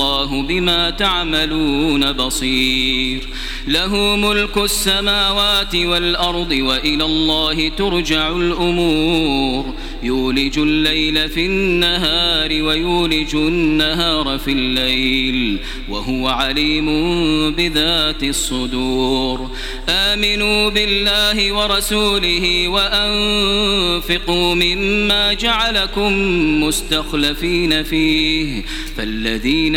والله بما تعملون بصير. له ملك السماوات والأرض وإلى الله ترجع الأمور. يولج الليل في النهار ويولج النهار في الليل. وهو عليم بذات الصدور. آمنوا بالله ورسوله وأنفقوا مما جعلكم مستخلفين فيه. فالذين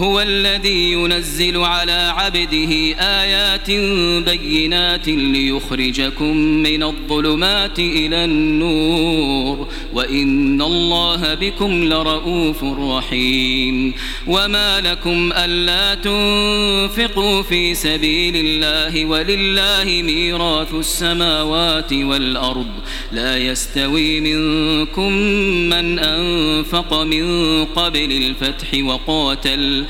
هو الذي ينزل على عبده آيات بينات ليخرجكم من الظلمات إلى النور. وإن الله بكم لرؤوف رحيم. وما لكم ألا تنفقوا في سبيل الله ولله ميراث السماوات والأرض. لا يستوي منكم من أنفق من قبل الفتح وقاتل.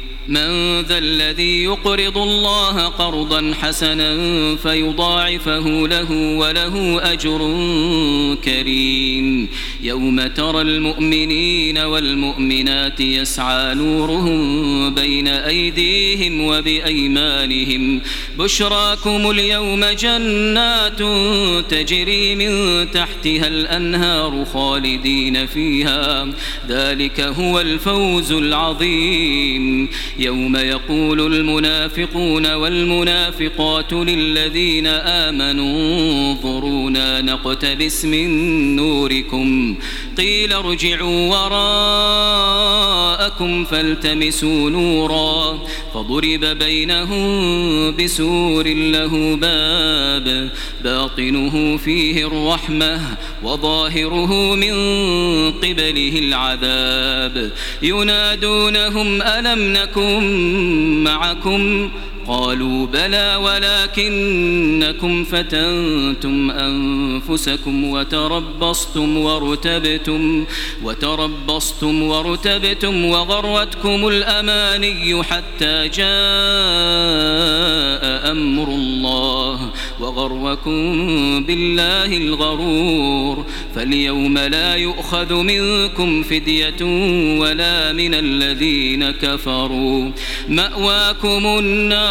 من ذا الذي يقرض الله قرضا حسنا فيضاعفه له وله أجر كريم. يوم ترى المؤمنين والمؤمنات يسعى نورهم بين أيديهم وبأيمانهم. بشراكم اليوم جنات تجري من تحتها الأنهار خالدين فيها. ذلك هو الفوز العظيم. يوم يقول المنافقون والمنافقات للذين آمنوا انظرونا نقتبس من نوركم. قيل ارجعوا وراءكم فالتمسوا نورا. فضرب بينهم بسور له باب باطنه فيه الرحمة وظاهره من قبله العذاب. ينادونهم ألم نكن معكم قالوا بلى ولكنكم فتنتم أنفسكم وتربصتم وارتبتم وتربصتم وارتبتم وغرتكم الأماني حتى جاء أمر الله وغركم بالله الغرور فاليوم لا يؤخذ منكم فدية ولا من الذين كفروا مأواكم النار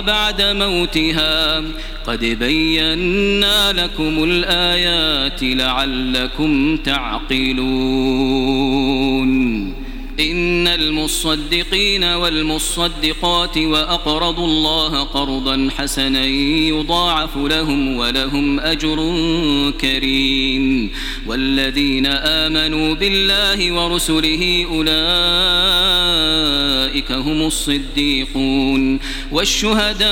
بعد موتها. قد بينا لكم الآيات لعلكم تعقلون. إن المصدقين والمصدقات وأقرضوا الله قرضا حسنا يضاعف لهم ولهم أجر كريم. والذين آمنوا بالله ورسله أولئك هم الصديقون. والشهداء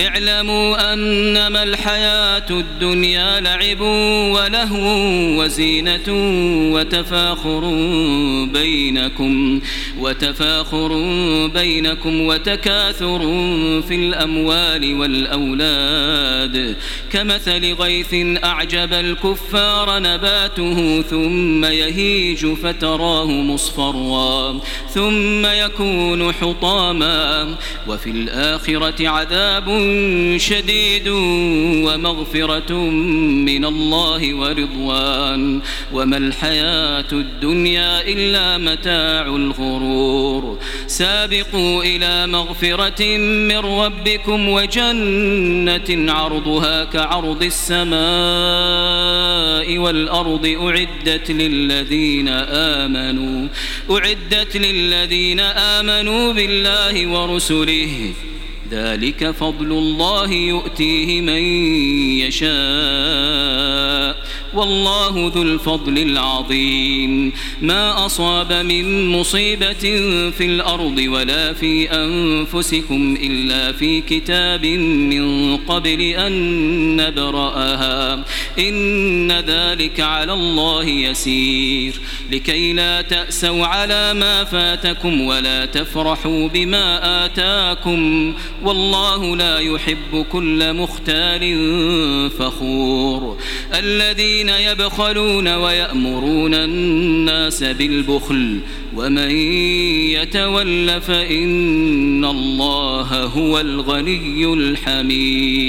اعلموا أنما الحياة الدنيا لعب ولهو وزينة وتفاخر بينكم وتفاخر بينكم وتكاثر في الأموال والأولاد. كمثل غيث أعجب الكفار نباته ثم يهيج فتراه مصفرا ثم يكون حطاما. وفي الآخرة عذاب شديد ومغفرة من الله ورضوان. وما الحياة الدنيا إلا متاع الغرور. سابقوا إلى مغفرة من ربكم وجنة عرضها كعرض السماء والأرض أعدت للذين آمنوا أعدت للذين آمنوا بالله ورسله. ذلك فضل الله يؤتيه من يشاء. والله ذو الفضل العظيم. ما أصاب من مصيبة في الأرض ولا في أنفسكم إلا في كتاب من قبل أن نبرأها. إن ذلك على الله يسير. لكي لا تأسوا على ما فاتكم ولا تفرحوا بما آتاكم. والله لا يحب كل مختال فخور. الذين يبخلون ويأمرون الناس بالبخل ومن يتول فإن الله هو الغني الحميد.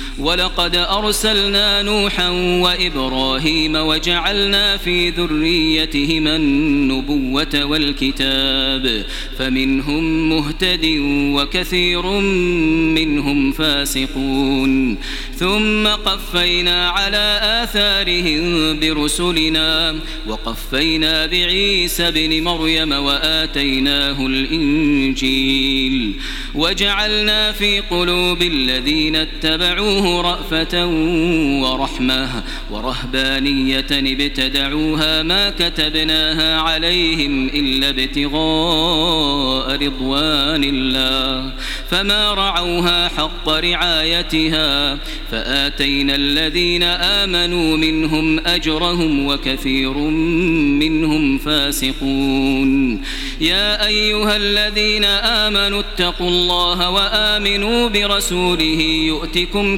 ولقد أرسلنا نوحا وإبراهيم وجعلنا في ذريتهما النبوة والكتاب فمنهم مهتد وكثير منهم فاسقون ثم قفينا على آثارهم برسلنا وقفينا بعيسى بن مريم وآتيناه الإنجيل وجعلنا في قلوب الذين اتبعوه رأفة ورحمة ورهبانية ابتدعوها ما كتبناها عليهم إلا ابتغاء رضوان الله. فما رعوها حق رعايتها فآتينا الذين آمنوا منهم أجرهم وكثير منهم فاسقون. يا أيها الذين آمنوا اتقوا الله وآمنوا برسوله يؤتكم